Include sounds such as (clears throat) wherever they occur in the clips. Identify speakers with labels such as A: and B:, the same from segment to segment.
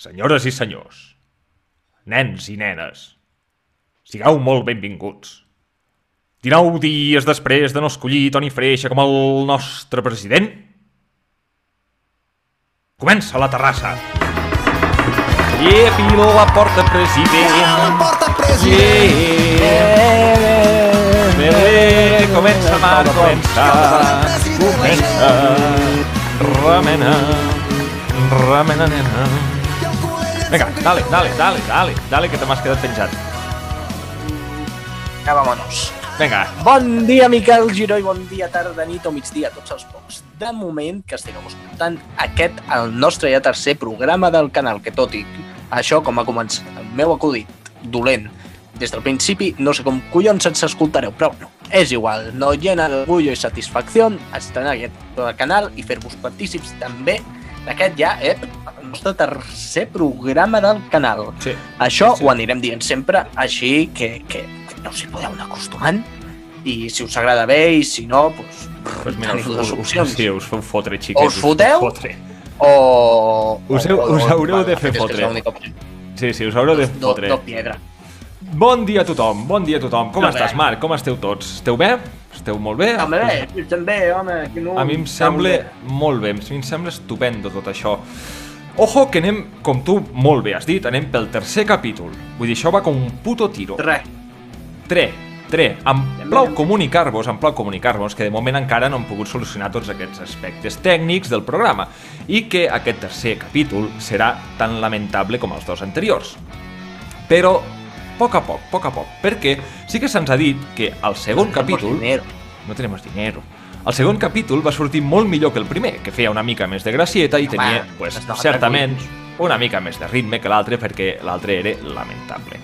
A: senyores i senyors, nens i nenes, sigueu molt benvinguts. 19 dies després de no escollir Toni Freixa com el nostre president, comença la terrassa. Llepi la porta, president.
B: Porta president.
A: Yeah. Bé, bé, comença, Marc, comença. Comença. Remena. Remena, nena. Vinga, dale, dale, dale, dale, dale, que te m'has quedat penjat.
C: Ja, vámonos.
A: Vinga,
C: Bon dia, Miquel Giró, i bon dia, tarda, nit o migdia, a tots els pocs. De moment que estigueu escoltant aquest, el nostre ja tercer programa del canal, que tot i això, com ha començat el meu acudit dolent des del principi, no sé com collons ens escoltareu, però no, és igual, no llena d'orgullo i satisfacció estrenar aquest canal i fer-vos partícips també d'aquest ja, eh, el nostre tercer programa del canal.
A: sí.
C: Això
A: Sí.
C: ho anirem dient sempre, així que, que, que no us hi podeu anar acostumant i si us agrada bé i si no, doncs,
A: Pues mira, us,
C: dues opcions.
A: sí, us feu fotre, xiquets.
C: Us foteu?
A: Fotre.
C: O...
A: Us heu- us haureu de fer
C: és és
A: fotre. Sí, sí, us haureu de
C: Do,
A: fotre.
C: do piedra.
A: Bon dia a tothom, bon dia a tothom. Com
C: Molt
A: estàs,
C: bé.
A: Marc? Com esteu tots? Esteu bé? Esteu molt bé?
C: Home, bé, jo també, home, que no...
A: A mi em sembla molt bé, a mi em sembla estupendo tot això. Ojo, que anem, com tu molt bé has dit, anem pel tercer capítol. Vull dir, això va com un puto tiro.
C: Res.
A: Tre, tre. Em plau comunicar-vos, em plau comunicar-vos que de moment encara no hem pogut solucionar tots aquests aspectes tècnics del programa i que aquest tercer capítol serà tan lamentable com els dos anteriors. Però, poc a poc, poc a poc, perquè sí que se'ns ha dit que el segon capítol...
C: Dinero.
A: No tenemos dinero. El segon capítol va sortir molt millor que el primer, que feia una mica més de gracieta i
C: Home,
A: tenia, pues, certament, una mica més de ritme que l'altre, perquè l'altre era lamentable.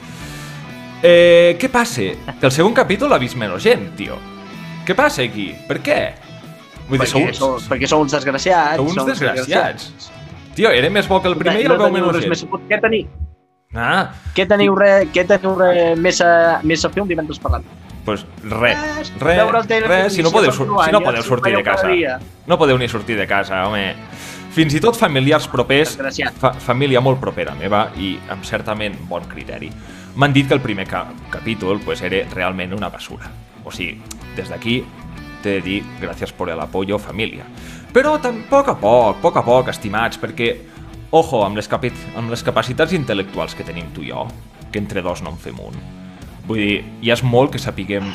A: Eh, què passa? Que el segon capítol l'ha vist menys gent, tio. Què passa aquí? Per què? Vull dir,
C: Perquè,
A: sou,
C: perquè sou uns desgraciats.
A: sou uns
C: sou
A: desgraciats. Tio, era més bo que el primer i el
C: no
A: veu menys
C: més
A: gent.
C: fot- Què teniu?
A: Ah,
C: Què teniu, re, què teniu re, més, a, més a fer un divendres per l'altre?
A: pues res, res,
C: Veure el tele-
A: res, si no podeu, si no podeu sortir de casa. No podeu ni sortir de casa, home. Fins i tot familiars propers, fa, família molt propera meva i amb certament bon criteri, m'han dit que el primer ca capítol pues, era realment una basura. O sigui, des d'aquí t'he de dir gràcies per l'apoyo, família. Però tan poc a poc, poc a poc, estimats, perquè, ojo, amb les, capi amb les capacitats intel·lectuals que tenim tu i jo, que entre dos no en fem un, Vull dir, ja és molt que sapiguem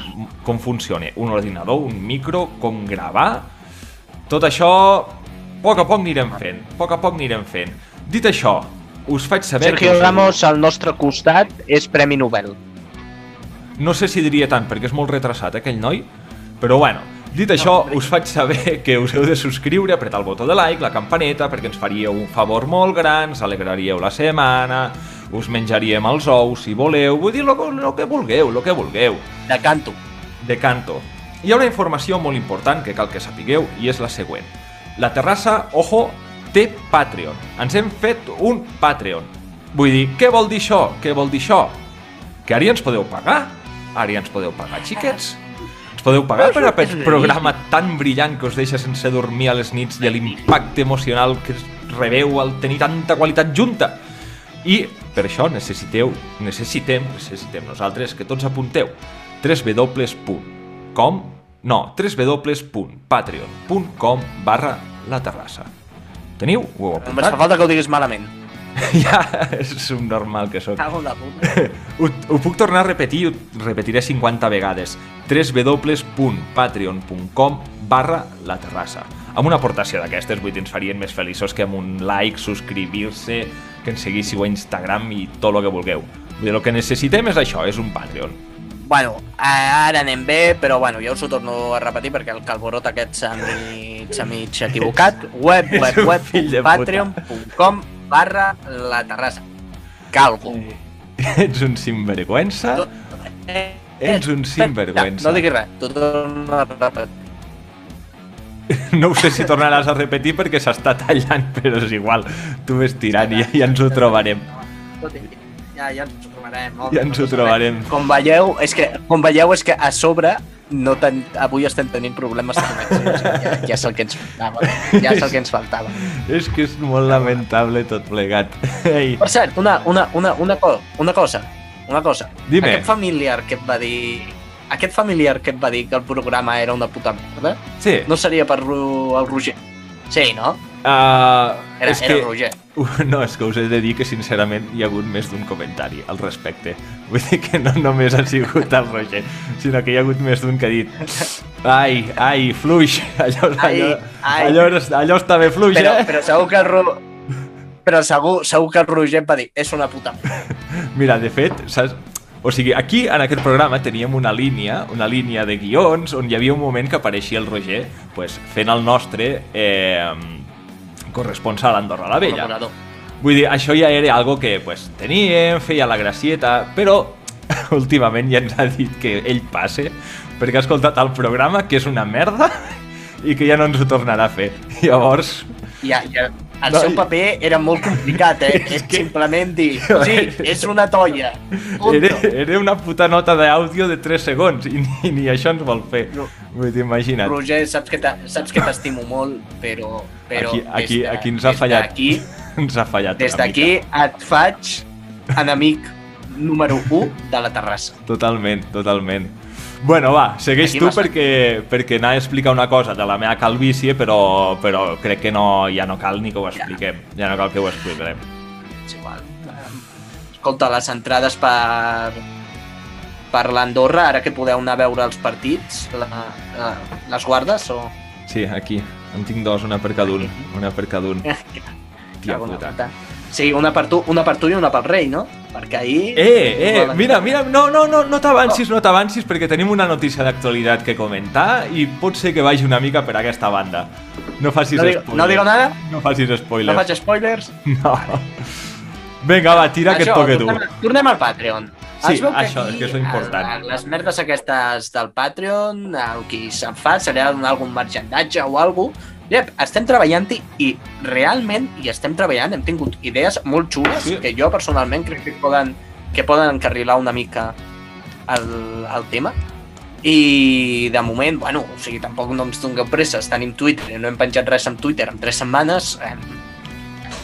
A: com funciona un ordinador, un micro, com gravar. Tot això, a poc a poc anirem fent, a poc a poc anirem fent. Dit això, us faig saber
C: Sergio
A: us-
C: Ramos al nostre costat és Premi Nobel.
A: No sé si diria tant, perquè és molt retrasat, eh, aquell noi. Però bueno, dit això, us faig saber (laughs) que us heu de subscriure, apretar el botó de like, la campaneta, perquè ens faríeu un favor molt gran, ens alegraríeu la setmana, us menjaríem els ous si voleu, vull dir, el que vulgueu, el que vulgueu.
C: De canto.
A: de canto. Hi ha una informació molt important que cal que sapigueu i és la següent. La terrassa, ojo, té Patreon. Ens hem fet un Patreon. Vull dir, què vol dir això? Què vol dir això? Que ara ja ens podeu pagar? Ara ja ens podeu pagar, xiquets? Ens podeu pagar per aquest programa tan brillant que us deixa sense dormir a les nits i l'impacte emocional que rebeu al tenir tanta qualitat junta? I per això necessiteu, necessitem, necessitem nosaltres que tots apunteu www.com no, www.patreon.com barra la terrassa. Teniu? Ho heu
C: Només fa
A: apuntat?
C: falta que ho diguis malament. (laughs)
A: ja, és un normal que sóc.
C: Cago la puta. (laughs)
A: Ho, ho puc tornar a repetir, ho repetiré 50 vegades. www.patreon.com barra la terrassa. Amb una aportació d'aquestes, vull dir, ens farien més feliços que amb un like, subscriure-se, que ens seguíssiu a Instagram i tot el que vulgueu. Vull dir, el que necessitem és això, és un Patreon.
C: Bueno, ara anem bé, però bueno, jo us ho torno a repetir perquè el calborot aquest s'ha mig, mig equivocat. (laughs) Web, web, web,
A: puta.
C: patreon.com barra la terrassa. Calvo. (laughs)
A: Ets un sinvergüenza?
C: Eh,
A: Ets un sinvergüenza.
C: No, no diguis res, tu torna a repetir.
A: No ho sé si tornaràs a repetir perquè s'està tallant, però és igual. Tu ves tirant i ja, ens ho trobarem.
C: Ja, ja ens ho trobarem. home,
A: Ja ens ho
C: no
A: trobarem.
C: Com veieu, és que, com veieu és que a sobre no ten... avui estem tenint problemes de connexió. Ja, ja és el que ens faltava. Ja és el que ens faltava.
A: És que és molt lamentable tot plegat. Ei,
C: Per cert, una, una, una, una, co una cosa. Una cosa.
A: Dime.
C: Aquest familiar que et va dir... Aquest familiar que et va dir que el programa era una puta merda,
A: sí,
C: no seria per el Roger? Sí, no?
A: Uh,
C: Era,
A: és
C: era
A: que...
C: Roger. (laughs)
A: No, és que us he de dir que sincerament hi ha hagut més d'un comentari al respecte. (laughs) Vull dir que no només ha sigut el Roger, sinó que hi ha hagut més d'un que ha dit ai, ai, fluix, (laughs) allò,
C: Ai,
A: allò,
C: ai.
A: allò, allò està bé fluix,
C: Però,
A: eh?
C: però segur que el Ru... Però segur, segur que el Roger va dir és una puta.
A: Mira, de fet, saps? O sigui, aquí, en aquest programa, teníem una línia, una línia de guions, on hi havia un moment que apareixia el Roger pues, fent el nostre eh, corresponsal a Andorra la Vella.
C: Col·laborador.
A: Vull dir, això ja era algo que pues, teníem, feia la gracieta, però (laughs) últimament ja ens ha dit que ell passe perquè ha escoltat el programa, que és una merda, (laughs) i que ja no ens ho tornarà a fer. Llavors,
C: Ja, ja, el
A: No,
C: seu paper era molt complicat, eh? (laughs)
A: És que-
C: simplement dir, sí, és una tolla. Punto.
A: era, era una puta nota d'àudio de 3 segons i ni, ni això ens vol fer.
C: No.
A: Vull dir, imagina't.
C: Roger, saps que t'estimo molt, però, però
A: Aquí, aquí,
C: de-
A: aquí ens ha fallat.
C: d'aquí, (laughs)
A: Ens ha fallat
C: des d'aquí et faig enemic número 1 de la terrassa.
A: Totalment, totalment. Bueno, va, segueix
C: Aquí
A: tu perquè, perquè anava a explicar una cosa de la meva calvície, però, però crec que no, ja no cal ni que ho expliquem. Ja no cal que ho expliquem.
C: És igual. Escolta, les entrades per, per l'Andorra, ara que podeu anar a veure els partits, la, la, les guardes o...
A: Sí, aquí. En tinc dos, una per cada un. Una per cada un. (laughs) Tia puta.
C: puta. Sí, una per tu, una per tu i una pel rei, no? Perquè ahir...
A: Eh, eh, mira, mira, no, no, no, no t'avancis, no t'avancis, perquè tenim una notícia d'actualitat que comentar i pot ser que vagi una mica per aquesta banda. No facis
C: No digo,
A: spoilers.
C: no digo nada,
A: No facis
C: no
A: spoilers.
C: faig spoilers. (laughs)
A: No. Vinga, va, tira que et toque tu.
C: tornem, tornem al Patreon.
A: Sí,
C: Es veu
A: això, que és lo important.
C: eh, Les merdes aquestes del Patreon, el que se'n fa serà donar algun margendatge o alguna cosa. Yep, estem treballant-hi i realment hi estem treballant, hem tingut idees molt xules
A: Sí.
C: que jo personalment crec que poden, que poden encarrilar una mica el, el tema i de moment, bueno, o sigui, tampoc no ens dongueu presses, tenim Twitter no hem penjat res en Twitter en tres setmanes eh,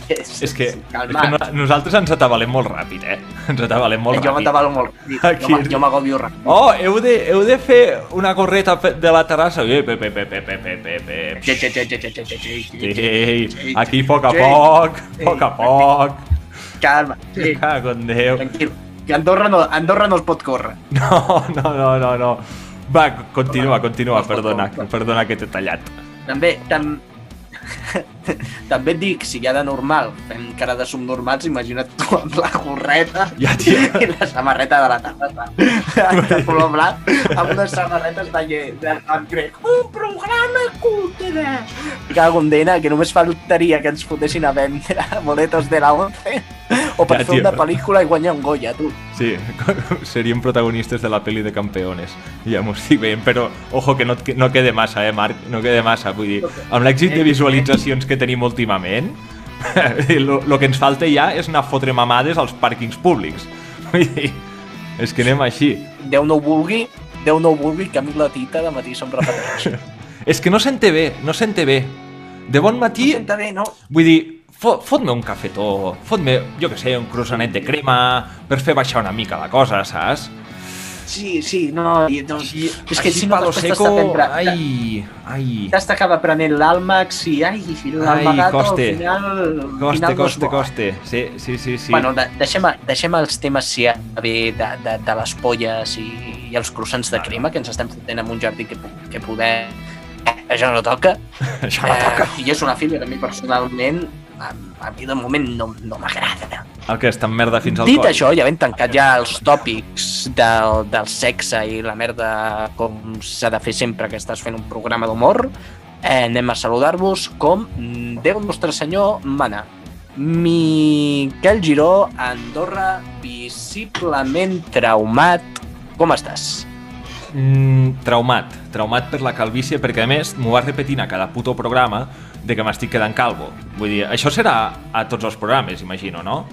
C: és,
A: És que, és que no, nosaltres ens atabalem molt ràpid, eh? Ens atabalem molt
C: jo
A: ràpid.
C: m'atabalo molt ràpid.
A: Aquí-
C: Jo, m'a- jo m'agobio ràpid.
A: Oh, heu de, heu de fer una correta de la terrassa. Eh, pe, pe, pe, pe, pe, pe, pe, pe. Sí, aquí a poc a poc, a poc a poc.
C: Calma, sí,
A: Cago en Déu.
C: tranquil. Que Andorra no, Andorra no es pot córrer.
A: No, no, no, no, no. Va, continua, continua, perdona, perdona que t'he tallat.
C: També, tam... (laughs) també et dic, si ja de normal fem cara de subnormals, imagina't tu amb la gorreta
A: Ja, (laughs)
C: i la samarreta de la terrassa de color blanc, amb unes samarretes de, lle- de, en grec. Un programa cutre! Cago en dena, que només faltaria que ens fotessin a vendre (laughs) boletos de la 11 o per
A: Ja,
C: fer una pel·lícula i guanyar un Goya, tu.
A: Sí, (laughs) seríem protagonistes de la peli de campeones. M'ho estic veient, però ojo que no, que no quede massa, eh, Marc? No quede massa, vull dir, amb l'èxit de visualitzacions que tenim últimament, (laughs) el que ens falta ja és anar a fotre mamades als pàrquings públics. (laughs) Vull dir, és que anem així.
C: Déu no ho vulgui, Déu no ho vulgui, que a mi la tita de matí se'm repeteix.
A: És que no sente bé, no sente bé. De bon matí,
C: No senta bé, no?
A: vull dir, fot-me un cafetó, fot-me, jo que sé, un croissanet de crema, per fer baixar una mica la cosa, saps?
C: Sí, sí, no, i, doncs, i, és que
A: Així
C: si no
A: palo seco,
C: de prendre...
A: ai, ai,
C: T'has d'acabar prenent l'àlmax i, ai, l'almagato al final...
A: coste,
C: final
A: coste, coste, sí, sí, sí, sí.
C: Bueno, de, deixem, deixem els temes si bé de, de, de les polles i, i els croissants de crema que ens estem fotent en un jardí que, que poder... Eh, això no toca. (laughs)
A: Això no toca.
C: Eh, I és una filla que a mi personalment a, a mi de moment no, no m'agrada.
A: El que està en merda fins al
C: Dit
A: coll.
C: això, ja ben tancat ja els tòpics del, del sexe i la merda com s'ha de fer sempre que estàs fent un programa d'humor, eh, anem a saludar-vos com Déu Nostre Senyor mana. Miquel Giró, Andorra, visiblement traumat. Com estàs?
A: Mm, traumat, traumat per la calvície, perquè a més m'ho vas repetint a cada puto programa de que m'estic quedant calvo. Vull dir, això serà a tots els programes, imagino, no?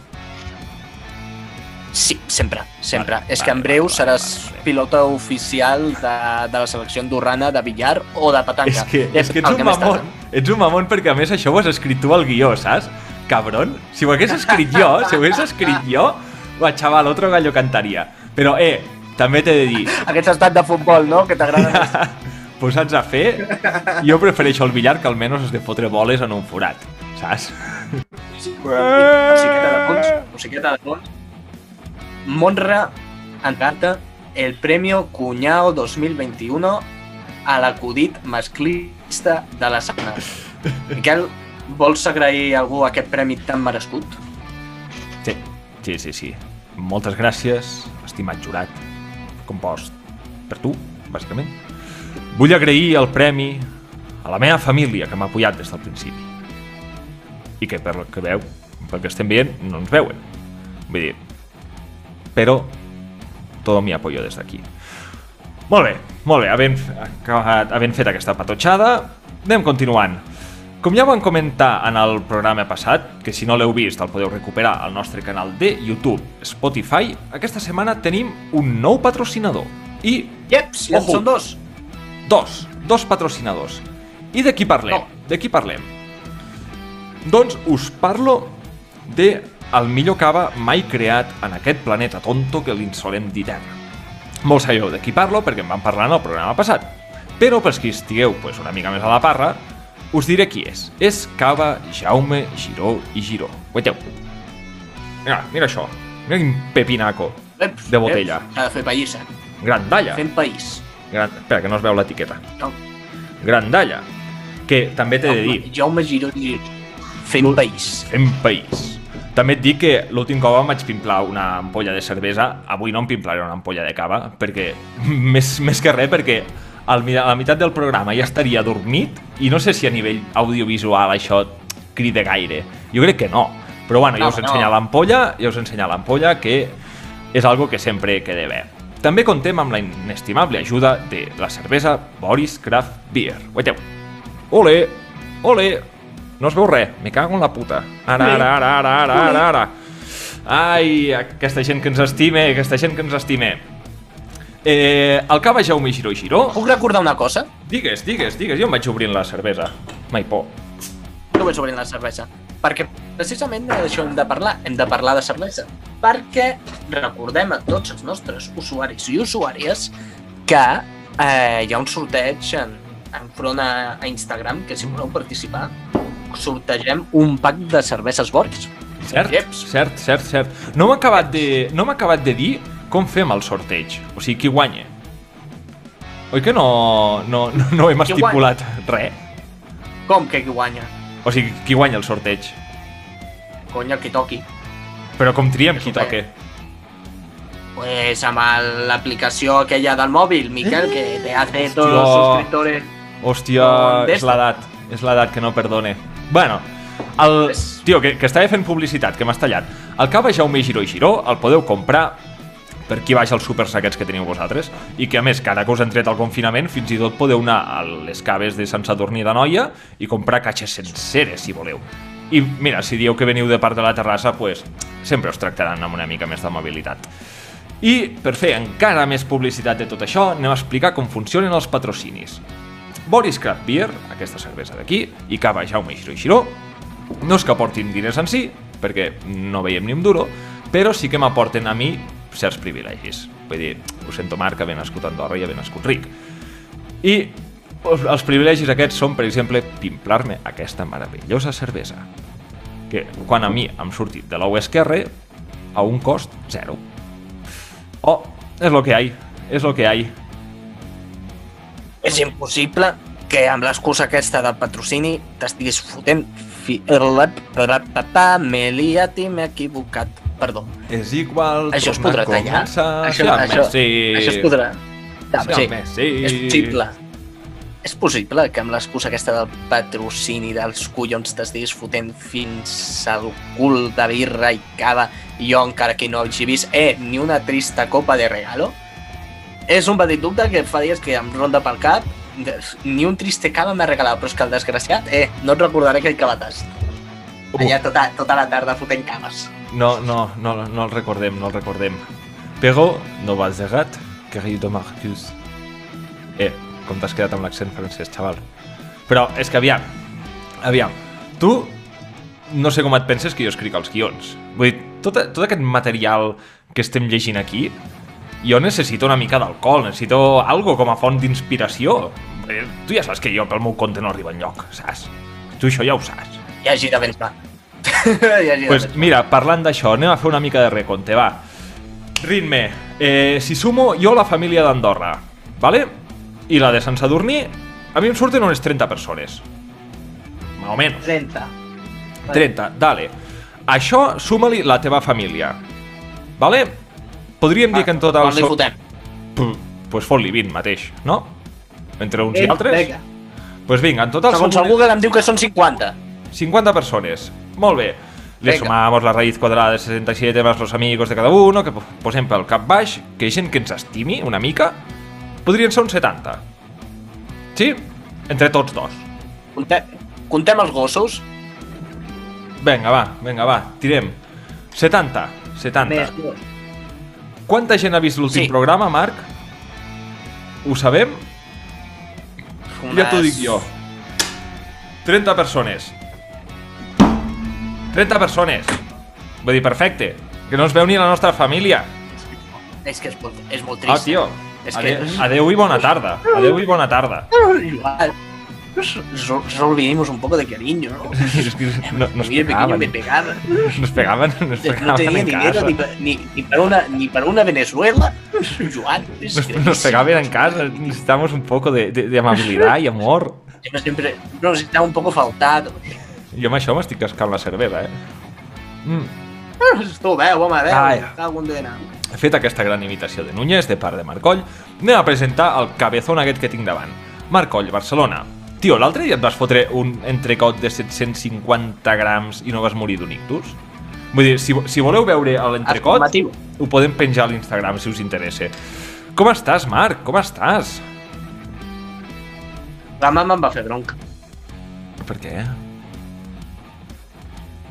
C: Sí, sempre, sempre.
A: Vale,
C: és que en
A: vale,
C: breu
A: vale,
C: seràs
A: vale, vale.
C: pilota oficial de, de la selecció andorrana de billar o de petanca.
A: És que, és que ets un mamón.
C: t'agrada.
A: Ets un mamón perquè a més això ho has escrit tu al guió, saps? Cabron. Si ho hagués escrit jo, si ho hagués escrit jo, va, xaval, otro gallo cantaria. Però, eh, també t'he de dir,
C: Aquest estat de futbol, no?, que t'agrada (laughs) més.
A: Posats a fer, jo prefereixo el billar que almenys has de fotre boles en un forat, saps?
C: Musiqueta de fons, musiqueta de fons. Monra encarta el Premio Cuñao 2021 a l'acudit masclista de la setmana. Miquel, vols agrair a algú aquest premi tan merescut?
A: Sí, sí, sí, sí. Moltes gràcies, estimat jurat, compost per tu, bàsicament. Vull agrair el premi a la meva família que m'ha apoyat des del principi. I que per que veu, pel que estem veient, no ens veuen. Vull dir, però tot mi apoyo des d'aquí. Molt bé, molt bé, havent, acabat, havent fet aquesta patotxada, anem continuant. Com ja vam comentar en el programa passat, que si no l'heu vist el podeu recuperar al nostre canal de YouTube, Spotify, aquesta setmana tenim un nou patrocinador. I
C: Yeps, ja en són dos.
A: Dos, dos patrocinadors. I de qui parlem?
C: No.
A: De qui parlem? Doncs us parlo de el millor cava mai creat en aquest planeta tonto que l'insolem dir terra. Molts sabeu de qui parlo perquè en vam parlar en el programa passat. Però pels que estigueu pues, una mica més a la parra, us diré qui és. És Cava Jaume Giró i Giró. Veieu? Mira, mira això. Mira quin pepinaco.
C: Eps,
A: De botella.
C: S'ha de fer país, eh?
A: Grandalla.
C: Fem país.
A: Gran... Espera, que no es veu l'etiqueta.
C: No.
A: Grandalla. Que també t'he de dir,
C: Jaume Giró i Fem país.
A: fem país. També et dic que l'últim cop em vaig pimplar una ampolla de cervesa, avui no em pimplaré una ampolla de cava, perquè (laughs) més, més que res, perquè al, a la meitat del programa ja estaria dormit i no sé si a nivell audiovisual això crida gaire. Jo crec que no. Però bueno, ja
C: No,
A: us
C: no.
A: ensenya l'ampolla, ja us ensenya l'ampolla, que és algo que sempre queda bé. També contem amb la inestimable ajuda de la cervesa Boris Craft Beer. Veieu? Ole! Ole! No es veu res, me cago en la puta. Ara, ara, ara, ara, ara, ara, ara. Ai, aquesta gent que ens estime, aquesta gent que ens estime. Eh, el cava Jaume Giró i Giró...
C: Puc recordar una cosa?
A: Digues, digues, digues, jo em vaig obrint la cervesa. Mai por.
C: No vaig obrint la cervesa. Perquè precisament d'això hem de parlar. Hem de parlar de cervesa. Perquè recordem a tots els nostres usuaris i usuàries que eh, hi ha un sorteig en, enfront a, a Instagram que si voleu participar sortegem un pack de cerveses Boris.
A: Cert,
C: Lleps.
A: cert, cert, cert. No m'ha acabat, de, no acabat de dir com fem el sorteig. O sigui, qui guanya. Oi que no, no, no, no hem
C: Qui
A: estipulat res?
C: Com que qui guanya?
A: O sigui, qui guanya el sorteig?
C: Cony, el que toqui.
A: Però com triem qui toque?
C: Pues amb l'aplicació aquella del mòbil, Miquel, que te hace todos los suscriptores.
A: Hòstia, és l'edat. És l'edat que no perdone. Bueno, el... Tio, que, que estava fent publicitat, que m'has tallat. El cava Jaume Giró i Giró el podeu comprar per aquí baix els súpers aquests que teniu vosaltres i que a més, ara que us han tret el confinament fins i tot podeu anar a les caves de Sant Sadurní de Noia i comprar caixes senceres si voleu i mira, si dieu que veniu de part de la terrassa pues, sempre us tractaran amb una mica més d'amabilitat i per fer encara més publicitat de tot això anem a explicar com funcionen els patrocinis Boris Craft Beer, aquesta cervesa d'aquí, i Cava Jaume Giró i Giró, no és que aportin diners en si, perquè no veiem ni un duro, però sí que m'aporten a mi certs privilegis. Vull dir, ho sento Marc, que ben nascut a Andorra i ben nascut ric. I els els privilegis aquests són, per exemple, pimplar-me aquesta meravellosa cervesa, que quan a mi em sortit de l'ou esquerre, a un cost zero. Oh, és lo que hay, és lo que hay.
C: És impossible que amb l'excusa aquesta del patrocini t'estiguis fotent fi... M'he liat i m'he equivocat. Perdó.
A: És igual,
C: Això es podrà tallar?
A: començar.
C: Això,
A: Sí,
C: això,
A: sí.
C: això es podrà...
A: Sí,
C: Sí,
A: sí.
C: És possible. És possible que amb l'excusa aquesta del patrocini dels collons t'estiguis fotent fins al cul de birra i cava i jo encara que no hagi vist eh, ni una trista copa de regalo? És un petit dubte que fa dies que em ronda pel cap ni un triste cava m'ha regalat, però és que el desgraciat, eh, no et recordaré aquell cavatàs. Allà tota, tota la tarda fotent cames.
A: No, no, no, no el recordem, no el recordem. Però no vas de gat, querido Marcus. Eh, com t'has quedat amb l'accent francès, xaval. Però és que aviam, aviam, tu no sé com et penses que jo escric els guions. Vull dir, tot, tot aquest material que estem llegint aquí, jo necessito una mica d'alcohol, necessito algo com a font d'inspiració. Eh, Tu ja saps que jo pel meu compte no arribo enlloc, saps? Tu això ja ho saps.
C: Ja hagi de pensar. (laughs) ja hagi de
A: Pues
C: pensar.
A: mira, parlant d'això, anem a fer una mica de recompte, va. Ritme, eh, si sumo jo la família d'Andorra, vale? I la de Sant Sadurní, a mi em surten unes 30 persones. Más o menos.
C: 30.
A: 30, dale. Això suma-li la teva família. Vale? Podríem dir que en total...
C: Quan li fotem?
A: Puh, pues fot-li 20 mateix, no? Entre uns i
C: Eh,
A: altres?
C: vinga.
A: Pues vinga, en total
C: Segons
A: som
C: el Google em diu que són 50.
A: 50 persones. Molt bé. Le
C: Venga.
A: sumamos la raíz cuadrada de 67 más los amigos de cada uno, que po- posem pel cap baix, que gent que ens estimi una mica, podrien ser uns 70. Sí? Entre tots dos.
C: Contem, contem els gossos.
A: Vinga, va, vinga, va, tirem. 70, 70.
C: Més.
A: Quanta gent ha vist l'últim
C: Sí.
A: programa, Marc? Ho sabem? Ja t'ho dic jo. 30 persones. 30 persones. Vull dir, perfecte. Que no es veu ni la nostra família.
C: És que és molt, és molt
A: Ah,
C: trist.
A: tio.
C: És que-
A: Adeu, i bona tarda. Adeu i bona tarda.
C: Igual. Solo vivimos un poco de cariño, ¿no? (laughs)
A: És que no, no es
C: A mí de pequeño
A: pegaven.
C: me pegaban.
A: Nos pegaven, nos pegaven
C: No tenía
A: en
C: dinero
A: casa.
C: ni, pa- ni, ni para una, ni para una Venezuela. Joan, es
A: Nos,
C: que-
A: nos pegaven en casa. Necesitamos un poco de, de, de amabilidad y amor.
C: Yo siempre nos estaba un poco faltado.
A: Jo amb això m'estic cascant la cervesa, eh? Mm.
C: Tu veu, home, veu.
A: Ai.
C: Cago en Déu.
A: Fet aquesta gran imitació de Núñez de part de Marcoll, anem a presentar el cabezón aquest que tinc davant. Marcoll, Barcelona. Tio, l'altre dia et vas fotre un entrecot de 750 grams i no vas morir d'un ictus? Vull dir, si, si voleu veure l'entrecot, ho podem penjar a l'Instagram si us interessa. Com estàs, Marc? Com estàs?
C: La mama em va fer bronca
A: Per què?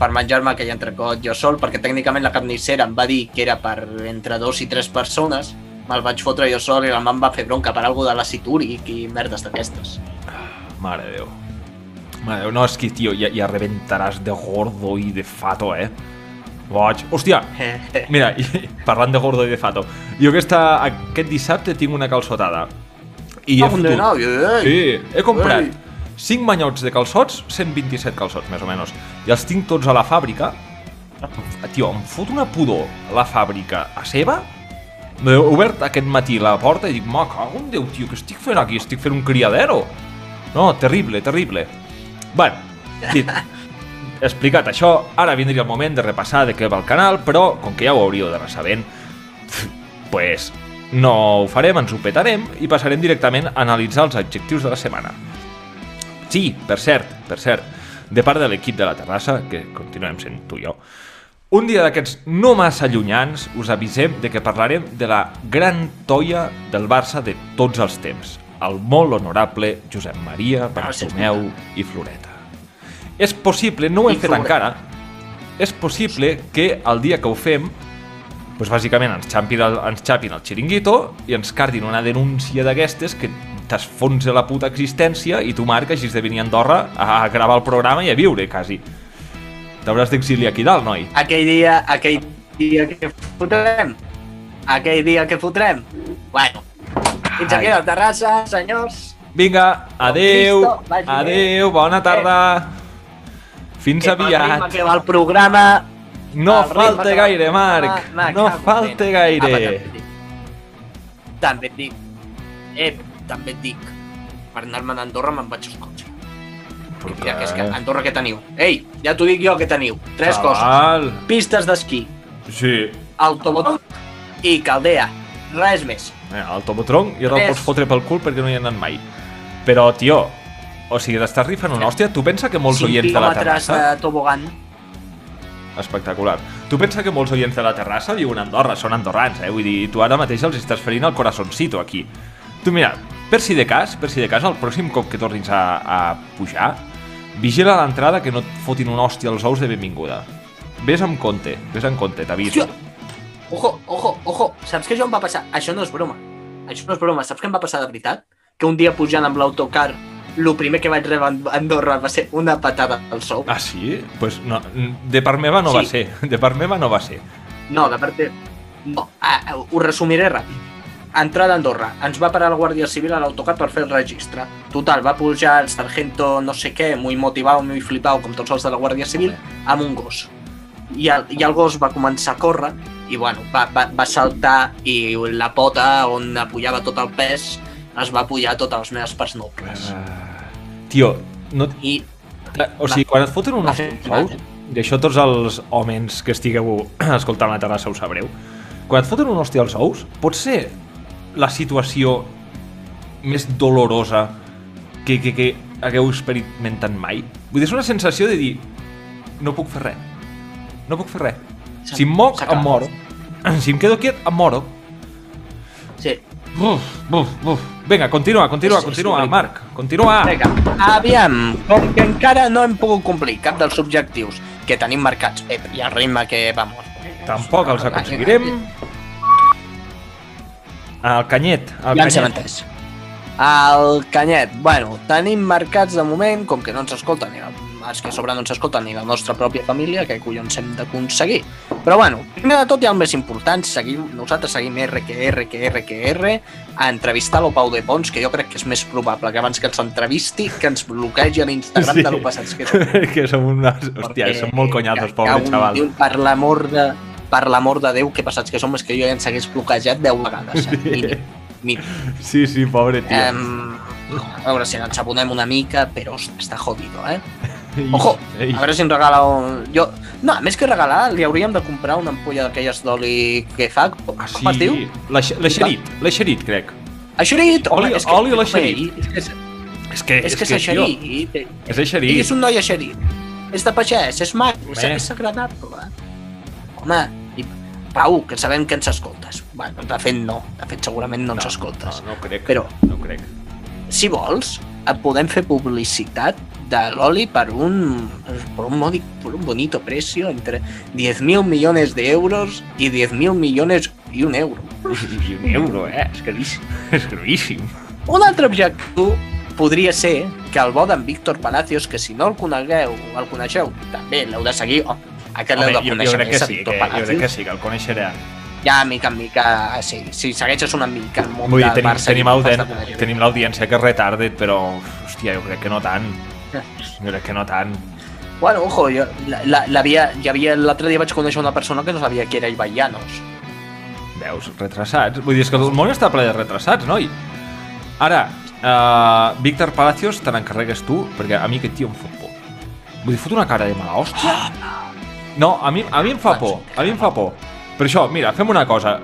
C: Per menjar-me aquell entrecot jo sol, perquè tècnicament la carnissera em va dir que era per entre dos i tres persones, me'l vaig fotre jo sol i la mama em va fer bronca per algo de l'acid úric i merdes d'aquestes.
A: Mare de Déu. Mare de Déu, no, és que, tio, ja, ja rebentaràs de gordo i de fato, eh? Boig. Hòstia, (laughs) Mira, i, parlant de gordo i de fato, jo aquesta, aquest dissabte tinc una calçotada. I he
C: Ah,
A: fotut...
C: ei.
A: Sí, he comprat. 5 manyots de calçots, 127 calçots, més o menys. I els tinc tots a la fàbrica. Tio, em fot una pudor la fàbrica a seva. He obert aquest matí la porta i dic, ma, cago en Déu, tio, què estic fent aquí? Estic fent un criadero. No, terrible, terrible. Bueno, dit, (laughs) explicat això, ara vindria el moment de repassar de què va el canal, però, com que ja ho hauríeu d'anar sabent, (laughs) pues no ho farem, ens ho petarem i passarem directament a analitzar els adjectius de la setmana. Sí, per cert, per cert, de part de l'equip de la terrassa, que continuem sent tu i jo, un dia d'aquests no massa llunyans us avisem de que parlarem de la gran toia del Barça de tots els temps, el molt honorable Josep Maria Bartomeu i Floreta. És possible, no ho hem
C: I
A: fet
C: Floreta.
A: encara, és possible que el dia que ho fem doncs bàsicament ens xapin el, ens xapin el xiringuito i ens cardin una denúncia d'aquestes que t'esfonsa la puta existència i tu, Marc, hagis de venir a Andorra a gravar el programa i a viure, quasi. T'hauràs d'exiliar aquí dalt, noi.
C: Aquell dia, aquell dia que fotrem, aquell dia que fotrem, bueno, fins aquí a la terrassa, senyors.
A: Vinga, adeu,
C: Cristo,
A: adeu, bona tarda. Fins
C: Que
A: aviat.
C: Que va el programa...
A: No
C: el
A: falta gaire, Marc.
C: Ah, me
A: No falta gaire.
C: Apa, també et dic. També et dic. Eh, també et dic. Per anar-me'n a Andorra me'n vaig al cotxe. Mira, que és que a Andorra què teniu? Ei, ja t'ho dic jo què teniu. Tres coses.
A: Xaval.
C: Pistes d'esquí,
A: Sí.
C: autobot i caldea. Res més.
A: Eh, el ja te'l
C: Res.
A: pots fotre pel cul perquè no hi he anat mai. Però, tio, o sigui, t'estàs rifant una hòstia? Tu pensa que molts oients de la terrassa...
C: de tobogan.
A: Espectacular. Tu pensa que molts oients de la terrassa viuen a Andorra, són andorrans, eh? Vull dir, tu ara mateix els estàs ferint el corazoncito aquí. Tu mira, per si de cas, per si de cas, el pròxim cop que tornis a, a pujar, vigila l'entrada que no et fotin una hòstia als ous de benvinguda. vés amb compte, vés amb compte, t'aviso.
C: Ojo, ojo, ojo. Saps que això em va passar? Això no és broma. Això no és broma. Saps què em va passar de veritat? Que un dia pujant amb l'autocar, el primer que vaig rebre a Andorra va ser una patada al sou.
A: Ah, sí? Pues no, de part meva no
C: Sí.
A: va ser. De part meva no va ser.
C: No, de part de... No, ah, ho resumiré ràpid. Entrada a Andorra. Ens va parar la Guàrdia Civil a l'autocar per fer el registre. Total, va pujar el sargento no sé què, muy motivado, muy flipado, com tots els de la Guàrdia Civil, amb un gos. I el, i el gos va començar a córrer i bueno, va, va, va saltar i la pota on apoyava tot el pes es va apoyar totes les meves parts nobles.
A: Uh, tio, no,
C: I
A: o sigui, quan et foten un ous, i això tots els homes que estigueu (clears throat) escoltant la terrassa ho sabreu, quan et foten un hòstia als ous, pot ser la situació més dolorosa que, que, que hagueu experimentat mai? Vull dir, és una sensació de dir no puc fer res. No puc fer res. Si em moc, em moro. (clears throat) Si em quedo quiet, em moro.
C: Sí.
A: Buf, buf, buf. Vinga, continua, continua,
C: és
A: continua,
C: horrible.
A: Marc. Continua.
C: Vinga, aviam, com que encara no hem pogut complir cap dels objectius que tenim marcats, eh, i el ritme que, vamos...
A: Tampoc els aconseguirem. El canyet, el
C: Ja ens
A: canyet.
C: entès. El canyet, bueno, tenim marcats de moment, com que no ens escolta ni els que a sobre no ens escolten ni la nostra pròpia família, que collons hem d'aconseguir. Però bueno, primer de tot hi ha el més important, seguim, nosaltres seguim R que R que R que R, a entrevistar lo Pau de Pons, que jo crec que és més probable que abans que ens entrevisti, que ens bloquegi a l'Instagram
A: Sí.
C: de lo passats que som.
A: que som unes... Hòstia,
C: Perquè,
A: som molt conyazos,
C: que-
A: pobre
C: que un-
A: xaval.
C: diu, Per l'amor de, per l'amor de Déu, que passats que som, és que jo ja ens hagués bloquejat 10 vegades. Eh? Mínim, mínim.
A: Sí, sí, pobre tio.
C: Um, a veure si ens abonem una mica, però està jodido, eh? Ojo, a veure si ens regala un... Jo... No, més que regalar, li hauríem de comprar una ampolla d'aquelles d'oli que fa. Com
A: Ah, sí.
C: es diu?
A: L'Eix- L'Eixerit, l'Eixerit, crec.
C: Aixerit! Home,
A: Oli-
C: és que,
A: oli a
C: home,
A: l'eixerit.
C: És que és,
A: És que,
C: és, que és
A: tio,
C: eixerit.
A: És
C: I és un noi eixerit. És de pagès, és maco, és,
A: Home.
C: és agradable. Home, i Pau, que sabem que ens escoltes. Bueno, de fet no, de fet segurament no ens escoltes.
A: No, no crec.
C: Però-
A: No crec.
C: si vols, et podem fer publicitat de l'oli per un, por un, modi, por un bonito precio entre 10.000 millones de euros y 10.000 millones y un euro. (laughs)
A: I un euro, eh? És caríssim. És caríssim.
C: Un altre objectiu podria ser que el bo d'en Víctor Palacios, que si no el conegueu, el coneixeu, també l'heu de seguir, oh, aquest l'heu de
A: jo, jo
C: conèixer
A: crec que sí, que, jo crec que sí, que el coneixerà.
C: Ja, mica en mica, sí, si segueixes una mica el món
A: Vull
C: del
A: tenim,
C: Barça...
A: tenim,
C: coneixes.
A: tenim l'audiència que és retarded, però, hòstia, jo crec que no tant. Jo crec que no tant.
C: Bueno, ojo, jo, la, la, l'havia, hi havia, l'altre dia vaig conèixer una persona que no sabia qui era Ibai Llanos.
A: Veus, retrasats. Vull dir, és que el món està ple de retrasats, noi. Ara, uh, Víctor Palacios, te n'encarregues tu, perquè a mi aquest tio em fot por. Vull dir, fot una cara de mala hòstia. No, a mi, a mi em fa por, a mi em fa por. Per això, mira, fem una cosa.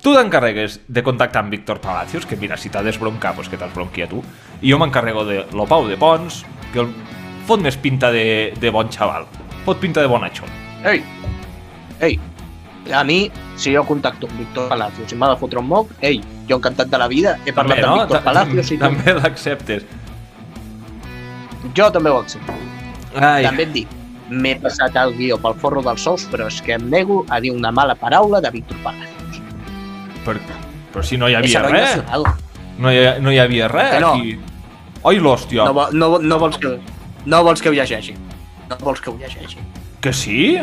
A: Tu t'encarregues de contactar amb Víctor Palacios, que mira, si t'ha desbroncat, doncs que t'esbronqui a tu, i jo m'encarrego de lo Pau de Pons, que el fot més pinta de, de bon xaval. Fot pinta de bonachón.
C: Ei, ei, a mi, si jo contacto amb Víctor Palacios i m'ha de fotre un moc, ei, jo encantat de la vida, he parlat amb Víctor
A: Ta-
C: Palacios i tu.
A: També l'acceptes.
C: jo també ho accepto.
A: Ai,
C: També et dic, m'he passat el guió pel forro dels sous, però és que em nego a dir una mala paraula de Víctor Palacios.
A: per, però si no hi havia res.
C: nacional.
A: No hi, no hi havia res
C: no.
A: aquí. Oi, l'hòstia.
C: No, no, no, vols que, no vols que ho llegeixi. No vols que ho llegeixi.
A: Que sí?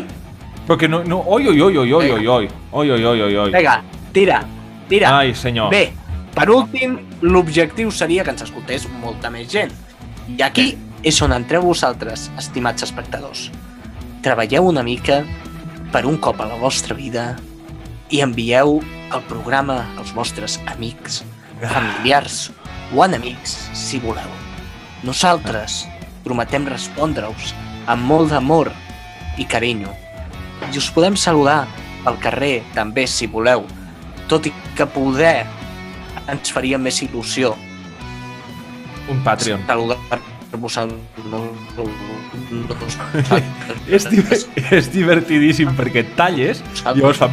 A: Però que no... no... Oi, oi, oi, oi, oi, oi, oi, oi, oi, oi, oi, oi.
C: Vinga, tira, tira.
A: Ai, senyor.
C: Bé, per últim, l'objectiu seria que ens escoltés molta més gent. I aquí és on entreu vosaltres, estimats espectadors. Treballeu una mica per un cop a la vostra vida i envieu el programa als vostres amics, familiars o enemics, si voleu. Nosaltres prometem respondre-us amb molt d'amor i carinyo. I us podem saludar al carrer, també, si voleu, tot i que poder ens faria més il·lusió
A: Un Patreon.
C: saludar-vos al...
A: És, di és divertidíssim perquè et talles i llavors (laughs) fa...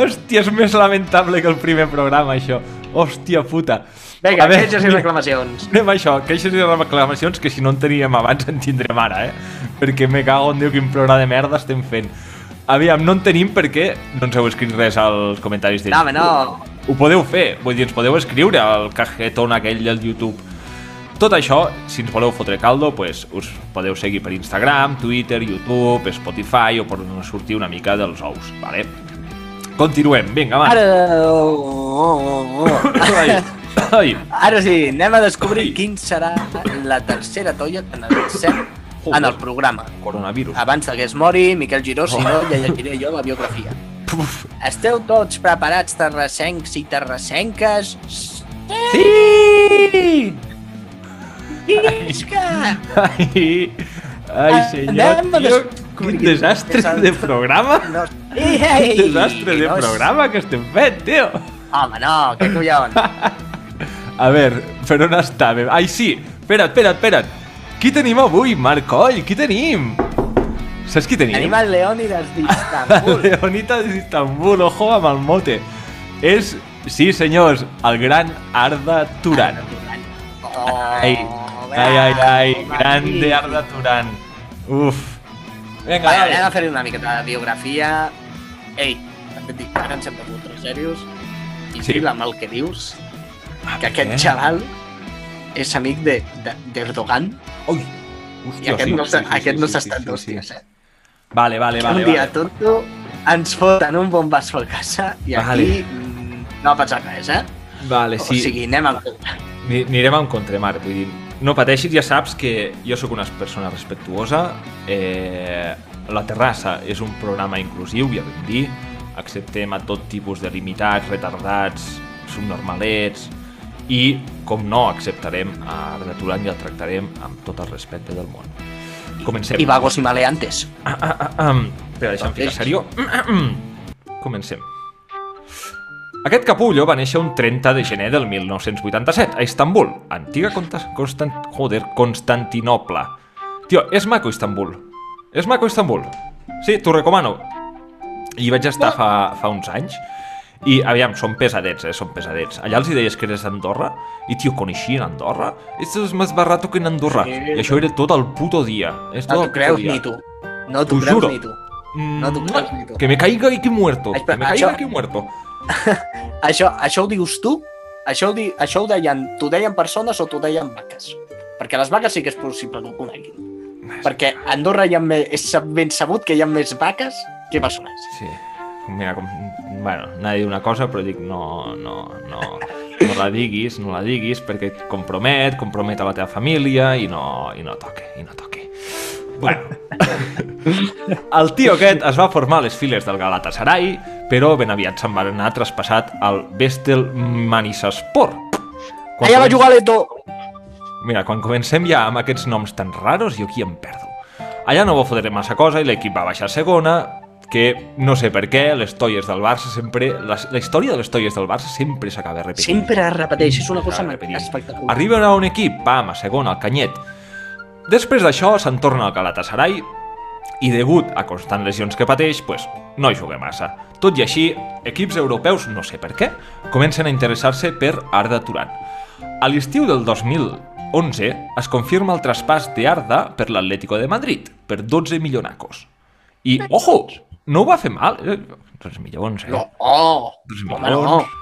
A: Hòstia, és més lamentable que el primer programa, això. Hòstia puta.
C: Vinga,
A: veure,
C: queixes i reclamacions.
A: Anem a això, queixes i reclamacions que si no en teníem abans en tindrem ara, eh? Perquè me cago en Déu quin programa de merda estem fent. Aviam, no en tenim perquè no ens heu escrit res als comentaris de
C: No, home, no.
A: Ho podeu fer, vull dir, ens podeu escriure al cajetón aquell del YouTube. Tot això, si ens voleu fotre caldo, pues, us podeu seguir per Instagram, Twitter, YouTube, Spotify o per sortir una mica dels ous, vale? Continuem, vinga, va.
C: Ara...
A: Ai, ai.
C: Ara sí, anem a descobrir
A: Ai.
C: quin serà la tercera toia que analitzem en el programa.
A: Coronavirus.
C: Abans que es mori, Miquel Giró, si no, ja llegiré jo la biografia.
A: Uf.
C: Esteu tots preparats, terrassencs i terrassenques?
A: Sí!
C: Isca!
A: Ai, ai senyor,
C: Anem a
A: tio,
C: descobrir
A: quin desastre
C: des-
A: de programa.
C: No, ei, ei,
A: Quin desastre de
C: no és-
A: programa que estem fent, tio.
C: Home, no, que collons. (laughs)
A: A veure, per on estàvem? Ai, sí, espera't, espera't, espera't. Qui tenim avui, Marc Coll? Qui tenim? Saps qui tenia?
C: Tenim de Leònidas d'Istanbul.
A: Leònidas d'Istanbul, ojo a el es sí senyors, al gran Arda Turan.
C: Oh,
A: ay ay grande Arda Turan. Uf. Vinga,
C: vale, a fer una miqueta de biografia. Ei, també et serios. I
A: sí.
C: la amb el que dius, que aquest xaval és amic. De, de,
A: Ui, Hòstia, I
C: aquest
A: sí,
C: no s'ha
A: sí, sí, sí, sí, sí, Vale, vale, vale.
C: un dia
A: vale.
C: tonto ens foten un bombasso a casa i
A: Vale.
C: aquí mm, no ha passat res, eh?
A: Vale,
C: O
A: sí.
C: sigui, anem amb.
A: Ni- Anirem en contra, Marc. Vull dir, no pateixis, ja saps que jo sóc una persona respectuosa. Eh, la Terrassa és un programa inclusiu, ja vam dir. Acceptem a tot tipus de limitats, retardats, subnormalets i, com no, acceptarem a Arda Turan i el tractarem amb tot el respecte del món. Comencem.
C: I vagos i maleantes.
A: Ah, ah, ah, ah. Espera, deixa'm ficar serió. Comencem. Aquest capullo va néixer un 30 de gener del 1987 a Istanbul, antiga Constant... Joder, Constantinople. Tio, és maco Istanbul. És maco Istanbul. Sí, t'ho recomano. Hi vaig estar fa, fa uns anys i, aviam, són pesadets, eh, són pesadets. Allà els hi deies que eres d'Andorra i, tio, coneixien Andorra? Esto es más barato que en Andorra.
C: Sí.
A: I això era tot el puto dia. És
C: No t'ho creus
A: dia.
C: ni tu. No t'ho creus
A: juro.
C: ni tu.
A: Mm,
C: No t'ho creus ni tu.
A: Que me caiga aquí muerto.
C: Espera,
A: que me caiga
C: això-
A: aquí muerto. (laughs)
C: Això, això ho dius tu? Això ho, di, això ho deien, t'ho deien persones o t'ho deien vaques? Perquè les vaques sí que és possible que ho coneguin. Perquè a Andorra hi ha més, és ben sabut que hi ha més vaques que persones.
A: Sí. Mira, com... Bueno, anava a dir una cosa, però dic, no, no, no, no la diguis, no la diguis, perquè et compromet, compromet a la teva família i no, i no toque, i no toque. Bueno. (laughs) El tio aquest es va formar a les files del Galatasaray, però ben aviat se'n va anar traspassat al Vestel Manisaspor. Quan
C: Allà va jugar l'Eto!
A: Mira, quan comencem ja amb aquests noms tan raros, jo aquí em perdo. Allà no va fotre massa cosa i l'equip va baixar a segona, que no sé per què, les toies del Barça sempre... La, la història de les toies del Barça sempre s'acaba repetint.
C: Sempre es repeteix, és una cosa espectacular.
A: Arriben a un equip, pam, a segona, al Canyet. Després d'això se'n torna al Galatasaray i degut a constants lesions que pateix, pues, no hi juga massa. Tot i així, equips europeus, no sé per què, comencen a interessar-se per Arda Turan. A l'estiu del 2011 es confirma el traspàs d'Arda per l'Atlético de Madrid, per 12 milionacos. I, ojo, no ho va fer mal. Eh? 12 milions, eh?
C: No, oh!
A: 12
C: Home, no.
A: milions.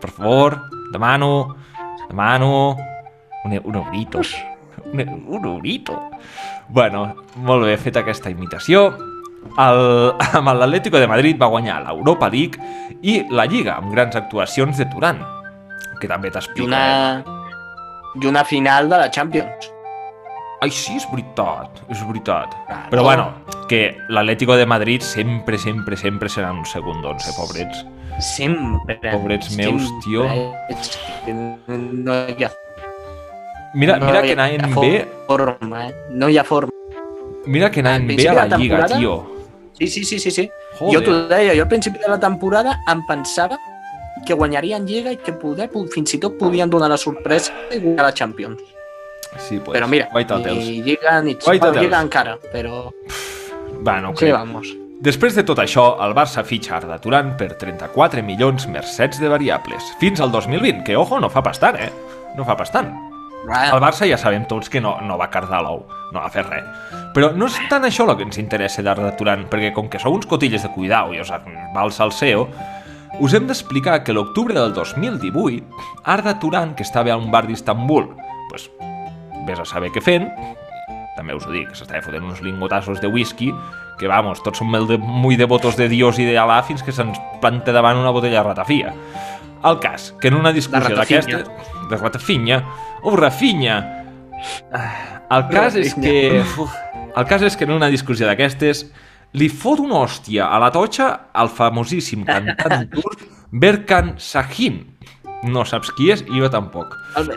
A: Per favor, demano, demano un, e- un eurito. Un, e- un eurito. Bueno, molt bé, feta aquesta imitació. El, amb l'Atlético de Madrid va guanyar l'Europa League i la Lliga, amb grans actuacions de Turan, que també
C: I
A: t'explica.
C: una, I una final de la Champions.
A: Ai, sí, és veritat, és veritat.
C: Claro.
A: Però bueno, que l'Atlético de Madrid sempre, sempre, sempre seran un segon d'onze, pobrets.
C: Sempre.
A: Pobrets meus, tio.
C: No hi ha,
A: Mira,
C: no
A: mira
C: hi
A: que anaven bé,
C: forma, eh? No hi ha forma.
A: mira que anaven bé a la
C: la
A: Lliga, tio.
C: Sí, sí, sí, sí. sí.
A: Joder.
C: Jo t'ho deia, jo al principi de la temporada em pensava que guanyarien Lliga i que poder, fins i tot podien donar la sorpresa i guanyar la Champions.
A: Sí, pues,
C: però mira, ni Lliga ni bueno. Lliga encara, però
A: Va, no ho
C: sí,
A: crec.
C: vamos.
A: Després de tot això, el Barça fitxa Arda Turan per 34 milions mercets de variables, fins al 2020, que, ojo, no fa bastant, eh? No fa bastant. El Barça ja sabem tots que no, no va cardar l'ou, no va fer res. Però no és tant això el que ens interessa d'Arda Turan, perquè com que sou uns cotilles de cuidau i us va al salseo, us hem d'explicar que l'octubre del 2018, Arda Turan, que estava a un bar d'Istanbul, pues, vés a saber què fent, també us ho dic, s'estava fotent uns lingotassos de whisky, que vamos, tots som de, muy devotos de Dios i de Alà fins que se'ns planta davant una botella de ratafia. El cas, que en una discussió d'aquesta... De ratafinya. Oh, Rafinha! El cas és que... Uf, el cas és que en una discussió d'aquestes li fot una hòstia a la totxa al famosíssim cantant turc Berkan Sahin, no saps qui és i jo tampoc.
C: El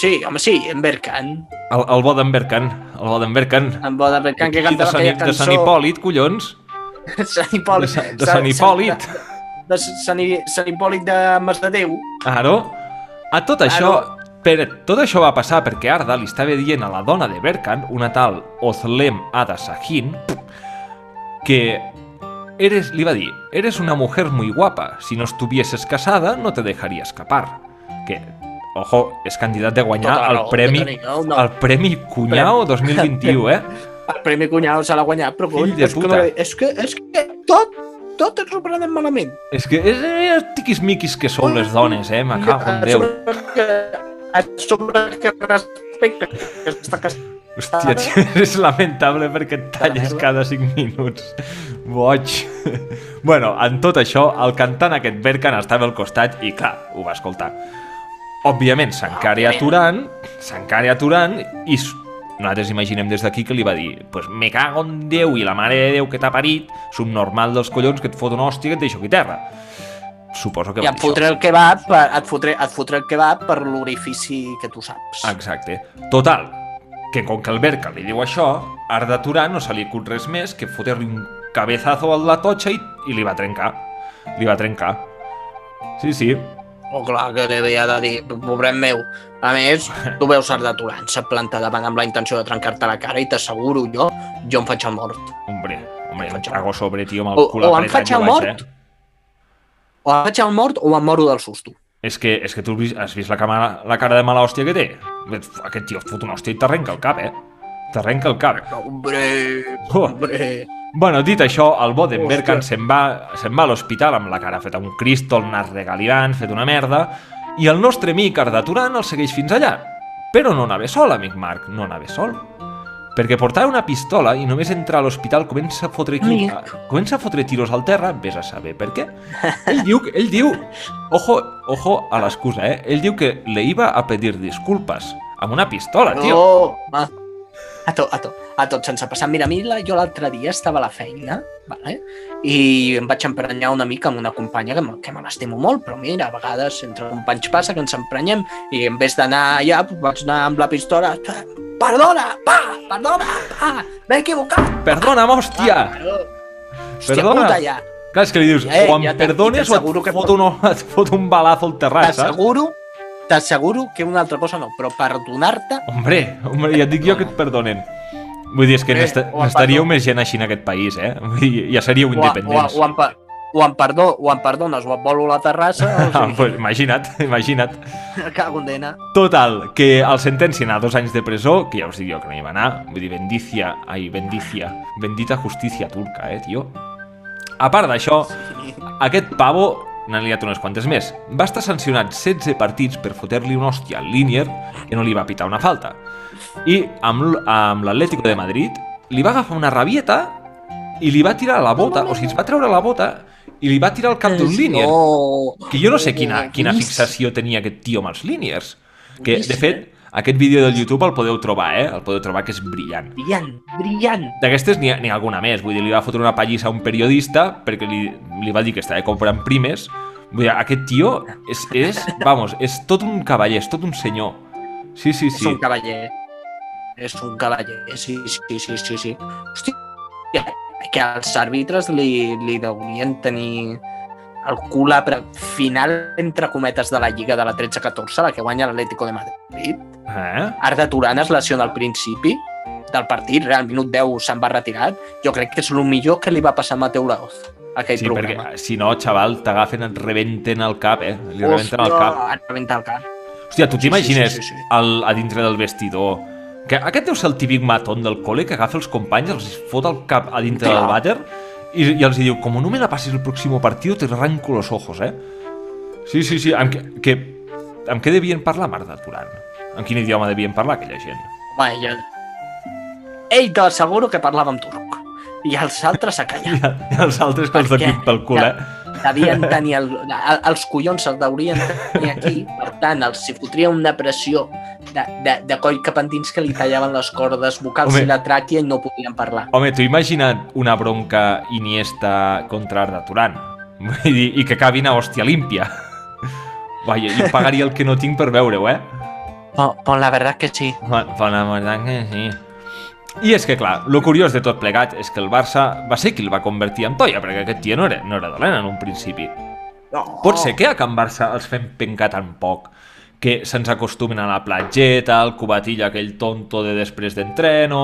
C: sí, home, sí, en Berkan.
A: El, el bo d'en Berkan, el bo d'en Berkan.
C: En bo d'en Berkan, que canta
A: aquella cançó... De Sant Hipòlit, collons. (laughs)
C: Sant Hipòlit.
A: De, de Sant Hipòlit.
C: De, Sant, Sant Hipòlit de Masdedeu.
A: Aro. A tot això, per, tot això va passar perquè Arda li estava dient a la dona de Berkan, una tal Ozlem Ada Sahin, que Eres, li va dir, eres una mujer muy guapa. Si no estuvieses casada, no te dejaría escapar. Que, ojo, és candidat de guanyar Total, el premi, no, no. el premi Cunyao 2021, eh? (laughs)
C: El premi Cunyao se l'ha guanyat, però cony, és, que, és, que, és que tot, tot ens ho prenem malament.
A: És que és, és tiquis-miquis que sou les dones, eh? Me cago en Déu.
C: A sobre que respecte que està casat
A: Hòstia, tio, (laughs) és lamentable perquè et talles cada 5 minuts. Boig. (laughs) bueno, en tot això, el cantant aquest Berkan estava al costat i, clar, ho va escoltar. Òbviament, s'encara aturant, s'encara aturant i nosaltres imaginem des d'aquí que li va dir pues me cago en Déu i la mare de Déu que t'ha parit, subnormal dels collons que et fot una hòstia que et deixo aquí terra. Suposo que
C: I et fotré el kebab, per, et fotré, et fotré el kebab per l'orifici que tu saps.
A: Exacte. Total, que com que el Berca li diu això, Arda Turà no se li acut res més que fotre-li un cabezazo a la totxa i, i li va trencar. Li va trencar. Sí, sí.
C: Oh, clar, que havia de dir, pobret meu. A més, tu veus Arda Turà, se planta davant amb la intenció de trencar-te la cara i t'asseguro jo, jo em faig el mort.
A: Hombre, hombre, em trago sobre, tio, amb el cul
C: o, o em faig el mort, eh? o em faig el mort o em moro del susto.
A: És que, és que tu has vist, la, cama, la cara de mala hòstia que té? Aquest tio fot una hòstia i t'arrenca el cap, eh? T'arrenca el cap.
C: Hombre, oh. hombre...
A: Bueno, dit això, el bo d'en Berkan se'n va, se va a l'hospital amb la cara feta un cristo, el nas regalirant, fet una merda, i el nostre amic Arda Turan el segueix fins allà. Però no anava sol, amic Marc, no anava sol perquè portava una pistola i només entrar a l'hospital comença a fotre qui... comença a fotre tiros al terra, vés a saber per què. Ell diu, ell diu, ojo, ojo a l'excusa, eh? Ell diu que le iba a pedir disculpes amb una pistola, tio.
C: Oh, a tot, a tot, a tot sense passar. Mira, a mi la, jo l'altre dia estava a la feina vale? i em vaig emprenyar una mica amb una companya que, que me l'estimo molt, però mira, a vegades entre companys passa que ens emprenyem i en vez d'anar allà vaig anar amb la pistola perdona, pa, perdona, pa, m'he equivocat.
A: Perdona, hòstia. Ah,
C: perdona. Puta, ja.
A: Clar, és que li dius, eh, o em ja perdones o et que un, et fot un balazo al terrat,
C: saps? T'asseguro t'asseguro que una altra cosa no, però perdonar-te...
A: Hombre, hombre, ja et dic jo que et perdonen. Vull dir, és que n'estaríeu més gent així en aquest país, eh? Vull dir, ja seríeu independents.
C: O, o, o, o, em, perdó, o em perdones o et volo la terrassa... O (laughs)
A: sigui... ah, pues imagina't, (laughs) imagina't. (laughs)
C: Cago en dena.
A: Total, que el sentencien a dos anys de presó, que ja us dic jo que no hi va anar, vull dir, bendicia, ai, bendicia, bendita justícia turca, eh, tio. A part d'això, sí. aquest pavo n'ha liat unes quantes més. Va estar sancionat 16 partits per fotre-li una hòstia al Linier que no li va pitar una falta. I amb, amb l'Atlético de Madrid li va agafar una rabieta i li va tirar la bota, o sigui, es va treure la bota i li va tirar el cap d'un línier. No. Que jo no sé quina, quina fixació tenia aquest tio amb els líniers. Que, de fet, aquest vídeo del YouTube el podeu trobar, eh? El podeu trobar que és brillant.
C: Brillant, brillant.
A: D'aquestes n'hi ha, ha alguna més. Vull dir, li va fotre una pallissa a un periodista perquè li, li va dir que estava comprant primes. Vull dir, aquest tio és, és, vamos, és tot un cavaller, és tot un senyor. Sí, sí, sí.
C: És un cavaller. És un cavaller, sí, sí, sí, sí, sí. Hòstia, que els àrbitres li, li deurien tenir el cul final, entre cometes, de la Lliga de la 13-14, la que guanya l'Atlético de Madrid.
A: Eh?
C: Arda Turan es lesiona al principi del partit, al minut 10 se'n va retirat, jo crec que és el millor que li va passar a Mateu Laoz, aquell
A: Sí,
C: programa.
A: perquè si no, xaval, t'agafen, et rebenten el cap, eh? Li rebenten el cap.
C: Et rebenta el cap.
A: Hòstia, tu t'imagines
C: sí, sí, sí, sí.
A: al- a dintre del vestidor que aquest deu ser el típic matón del col·le que agafa els companys, els fot el cap a dintre
C: Clar.
A: del vàter i, i els diu, como no me la pases el próximo partido, te arranco los ojos, eh? Sí, sí, sí. Amb què, que, amb què devien parlar Marta Turan? En quin idioma devien parlar aquella gent?
C: Home, jo... Ell t'asseguro que parlava amb turc. I els altres a callar. (laughs)
A: I els altres que els d'aquí pel cul, eh?
C: Devien tenir el, el, els collons se'ls deurien tenir aquí, per tant, els si fotria una pressió de, de, de coll cap endins que li tallaven les cordes vocals
A: Home.
C: i la tràquia i no podien parlar.
A: Home, tu imagina't una bronca Iniesta contra Arda Turan dir, i que acabin a hòstia límpia. Vaja, jo pagaria el que no tinc per veure-ho, eh?
C: Però la veritat que sí.
A: Pues la veritat que sí. I és que, clar, lo curiós de tot plegat és que el Barça va ser qui el va convertir en toia, perquè aquest tio no era, no era dolent en un principi.
C: No.
A: Pot ser que a Can Barça els fem pencar tan poc que se'ns acostumen a la platgeta, al cubatilla aquell tonto de després d'entreno,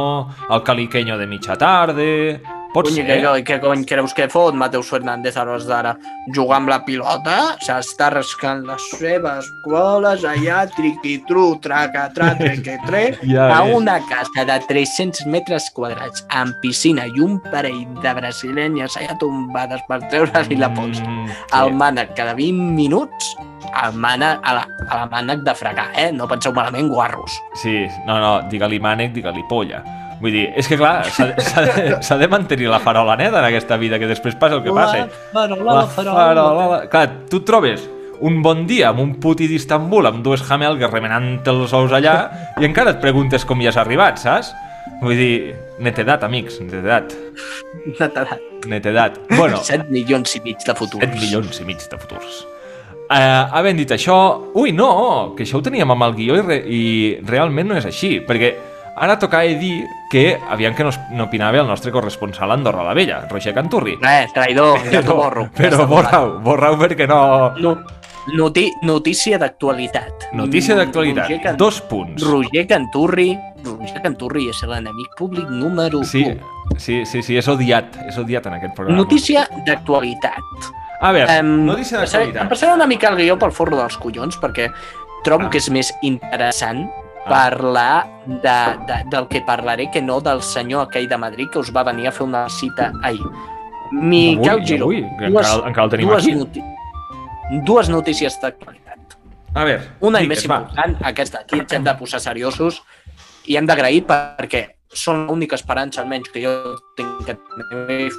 A: al caliqueño de mitja tarde... Pot
C: Cony,
A: ser?
C: que, que, que cony creus que fot Mateus Fernández a l'hores d'ara? Jugar amb la pilota? S'està rascant les seves coles allà, triqui-tru, traca-tra, treque-tre, (laughs)
A: Ja
C: a una casa de 300 metres quadrats, amb piscina i un parell de brasilenyes allà tombades per treure-li la pols.
A: Mm,
C: El
A: sí.
C: mànec cada 20 minuts, el mànec, a la, a la mànec de fregar, eh? No penseu malament, guarros.
A: Sí, no, no, digue-li mànec, digue-li polla. Vull dir, és que clar, s'ha de, (laughs) de mantenir la farola neta en aquesta vida, que després passa el que passa.
C: farola,
A: La farola. la- Clar, tu et trobes un bon dia amb un puti d'Istanbul amb dues jamelgues remenant els ous allà i encara et preguntes com hi has arribat, saps? Vull dir, netedat, amics, netedat,
C: Netedat.
A: netedat. Bueno,
C: 7 milions i mig de futurs.
A: 7 milions i mig de futurs. Uh, havent dit això, ui, no, que això ho teníem amb el guió i, re, i realment no és així, perquè ara tocava dir que aviam que no, no opinava el nostre corresponsal a Andorra la Vella, Roger Canturri.
C: Eh, traïdor, ja t'ho borro.
A: Però
C: Ja està
A: borra-ho, borra-ho perquè no...
C: No, noti, notícia d'actualitat.
A: Notícia d'actualitat,
C: Roger, Can...
A: dos punts.
C: Roger Canturri, Roger Canturri és l'enemic públic número 1.
A: Sí, sí, sí, sí, és odiat, és odiat en aquest programa.
C: Notícia d'actualitat.
A: A veure,
C: Em,
A: notícia
C: passaré- Em
A: d'actualitat.
C: passaré una mica el guió pel forro dels collons, perquè trobo
A: Ah.
C: que és més interessant. Parlar de, de, del que parlaré que no del senyor aquell de Madrid que us va venir a fer una cita ahir. Miquel
A: Avui,
C: Giró.
A: avui, que encara, encara el tenim
C: dues,
A: aquí.
C: noti dues notícies d'actualitat.
A: A veure,
C: Una i
A: digues,
C: més
A: va.
C: important, aquesta, aquí ens hem de posar seriosos i hem d'agrair perquè són l'única esperança, almenys, que jo tinc que tenir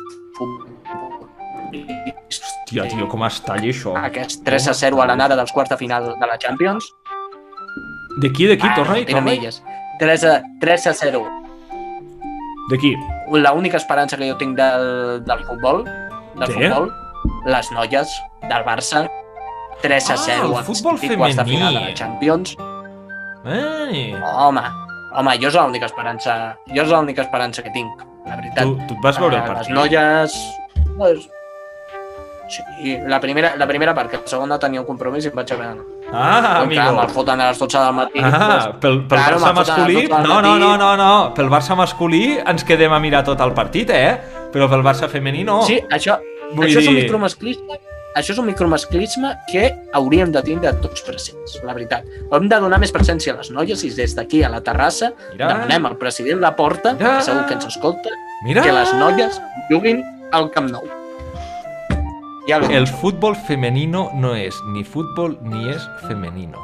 A: Hòstia, tio, com es talla això.
C: aquest 3 a 0 a l'anada dels quarts de final de la Champions.
A: D'aquí, d'aquí,
C: Ah,
A: torna-hi,
C: no
A: torna-hi.
C: milles. 3 a, 3 a 0.
A: D'aquí.
C: L'única esperança que jo tinc del, del futbol, del
A: Sí?
C: futbol, les noies del Barça, 3 a
A: Ah,
C: 0
A: el
C: en
A: futbol
C: sentit quarts de final de
A: femení.
C: la Champions.
A: Ei,
C: Home, home, jo és l'única esperança, jo és l'única esperança que tinc, la veritat.
A: tu, tu et vas veure el
C: Eh,
A: partit?
C: Les noies... Pues, sí, la primera, la primera part, que la segona tenia un compromís i em vaig haver d'anar.
A: Ah,
C: Com que Me'l
A: amigo.
C: foten a les 12 del matí.
A: Ah, pel, pel
C: Claro,
A: Barça masculí...
C: 12 del
A: No, no, no, no, no. Pel Barça masculí ens quedem a mirar tot el partit, eh? Però pel Barça femení no.
C: Sí, això,
A: Vull
C: això és un
A: dir-
C: micromasclisme això és un micromasclisme que hauríem de tindre tots presents, la veritat. Hem de donar més presència a les noies i des d'aquí a la terrassa
A: Mira,
C: demanem al president la porta,
A: Mira.
C: que segur que ens escolta,
A: mira.
C: que les noies juguin al Camp Nou. Ja el...
A: El fútbol femenino no és ni futbol ni és femenino.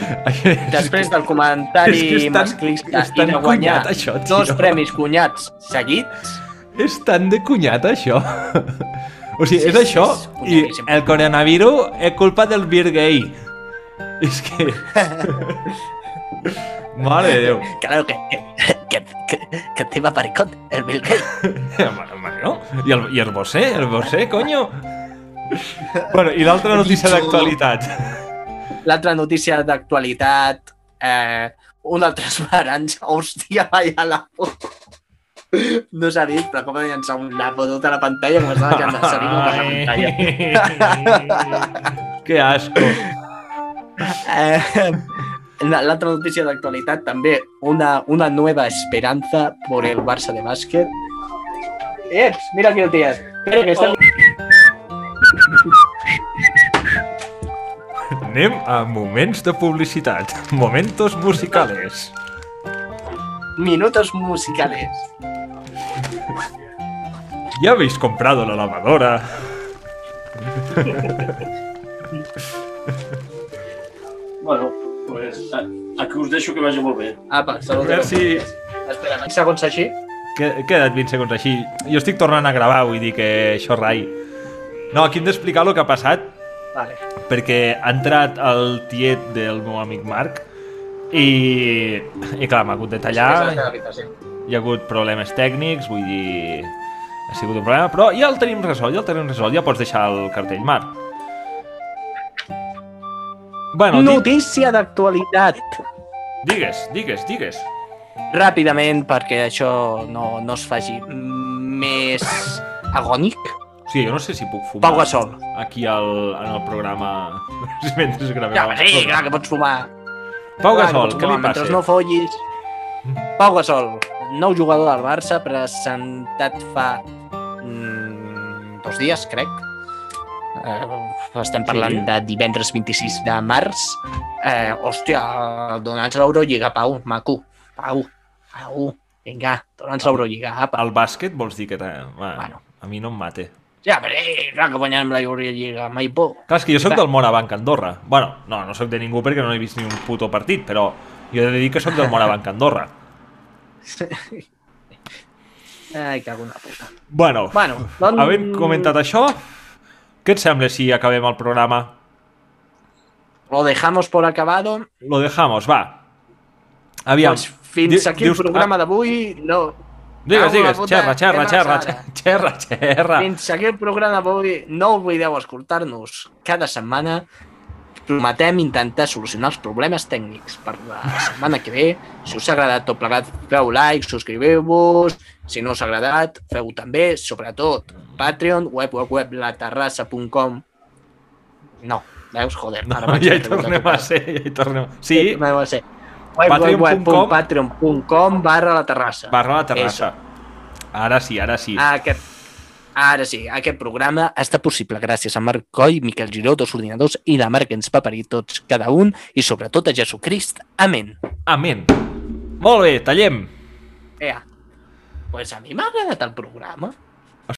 A: (laughs)
C: Després del comentari (laughs)
A: és que és tan-
C: masclista
A: és tan
C: i de guanyar
A: cunyat, això, tio.
C: dos premis cunyats seguits,
A: És tan de cunyat, això. (laughs) O sigui,
C: Sí,
A: és
C: sí,
A: això
C: és
A: i el coronavirus és culpa del vir gay. És que... (laughs) Mare de Déu.
C: claro que, que, que, que te va paricón, el Bill Gates. (laughs)
A: Bueno, i el, i el Bosé, el Bosé, coño. Bueno, i l'altra notícia d'actualitat.
C: L'altra notícia d'actualitat, eh, una altra esperança, hòstia, vaya la. No s'ha vist, però com ha de llançar un lapo tota la pantalla com deixant de salir per la pantalla. (laughs)
A: Que asco.
C: Eh, l'altra notícia d'actualitat també, una, una nueva esperanza por el Barça de bàsquet. Eps, mira aquí el tio. Espera, que.
A: Anem a moments de publicitat. Momentos musicales.
C: Minutos musicales.
A: ¿Ya habéis comprado la lavadora?
B: Bueno, pues a, aquí us deixo que vagi molt bé.
C: Apa, salut.
A: Merci.
C: Espera, 20 segons així.
A: Que, queda't 20 segons així. Jo estic tornant a gravar, vull dir que això rai. No, aquí hem d'explicar el que ha passat
C: Vale.
A: perquè ha entrat el tiet del meu amic Marc i, i clar, m'ha hagut de tallar, hi ha hagut problemes tècnics, vull dir, ha sigut un problema, però ja el tenim resolt, ja el tenim resolt, ja pots deixar el cartell, Marc. Bueno,
C: Notícia d'actualitat.
A: digues, digues, digues.
C: Ràpidament, perquè això no, no es faci més agònic.
A: Sigui, jo no sé si puc fumar
C: Pau Gasol.
A: aquí al, en el programa (laughs) mentre gravem
C: Ja, sí, clar que pots fumar.
A: Pau
C: Clar
A: Gasol, què li passa?
C: Mentre no follis. Pau Gasol, nou jugador del Barça, presentat fa mm, dos dies, crec. Eh, estem parlant
A: Sí.
C: de divendres 26 de març. Eh, hòstia, donats l'Eurolliga, Pau, maco. Pau, Pau, vinga, donats l'Eurolliga.
A: El bàsquet vols dir que... Va,
C: Bueno.
A: A mi no em mate.
C: Ja, però eh, clar que guanyarem l'Eurolliga, mai por.
A: Clar, és que jo sóc del Morabanc Andorra. Bueno, no, no sóc de ningú perquè no he vist ni un puto partit, però jo he de dir que sóc del Morabanc Andorra. (laughs)
C: Ai, cago en la puta.
A: Bueno,
C: Bueno, doncs...
A: havent comentat això, què et sembla si acabem el programa?
C: Lo dejamos por acabado.
A: Lo dejamos, va. Aviam.
C: Pues fins aquí el
A: dius-
C: programa d'avui. No.
A: Ah, digues, digues, xerra, xerra, xerra, (laughs) xerra, xerra.
C: Fins aquí el programa d'avui. No oblideu escoltar-nos cada setmana. Prometem intentar solucionar els problemes tècnics per la setmana que ve. Si us ha agradat tot plegat, feu like, subscriveu-vos. Si no us ha agradat, feu també, sobretot, Patreon, web, web, web, laterrassa.com. No, veus? Joder,
A: No,
C: ara (laughs)
A: ja hi tornem a ser, ja hi tornem. Sí,
C: No va ser.
A: Patreon.com.
C: Patreon.com barra la terrassa.
A: barra la terrassa. Ara sí, ara sí.
C: Aquest, ara sí, aquest programa està possible gràcies a Marc Coll, Miquel Giró, dos ordinadors i la Marc ens va parir tots cada un i sobretot a Jesucrist. Amén.
A: Amén. Molt bé, tallem.
C: Ea. Pues a mi m'ha agradat el programa.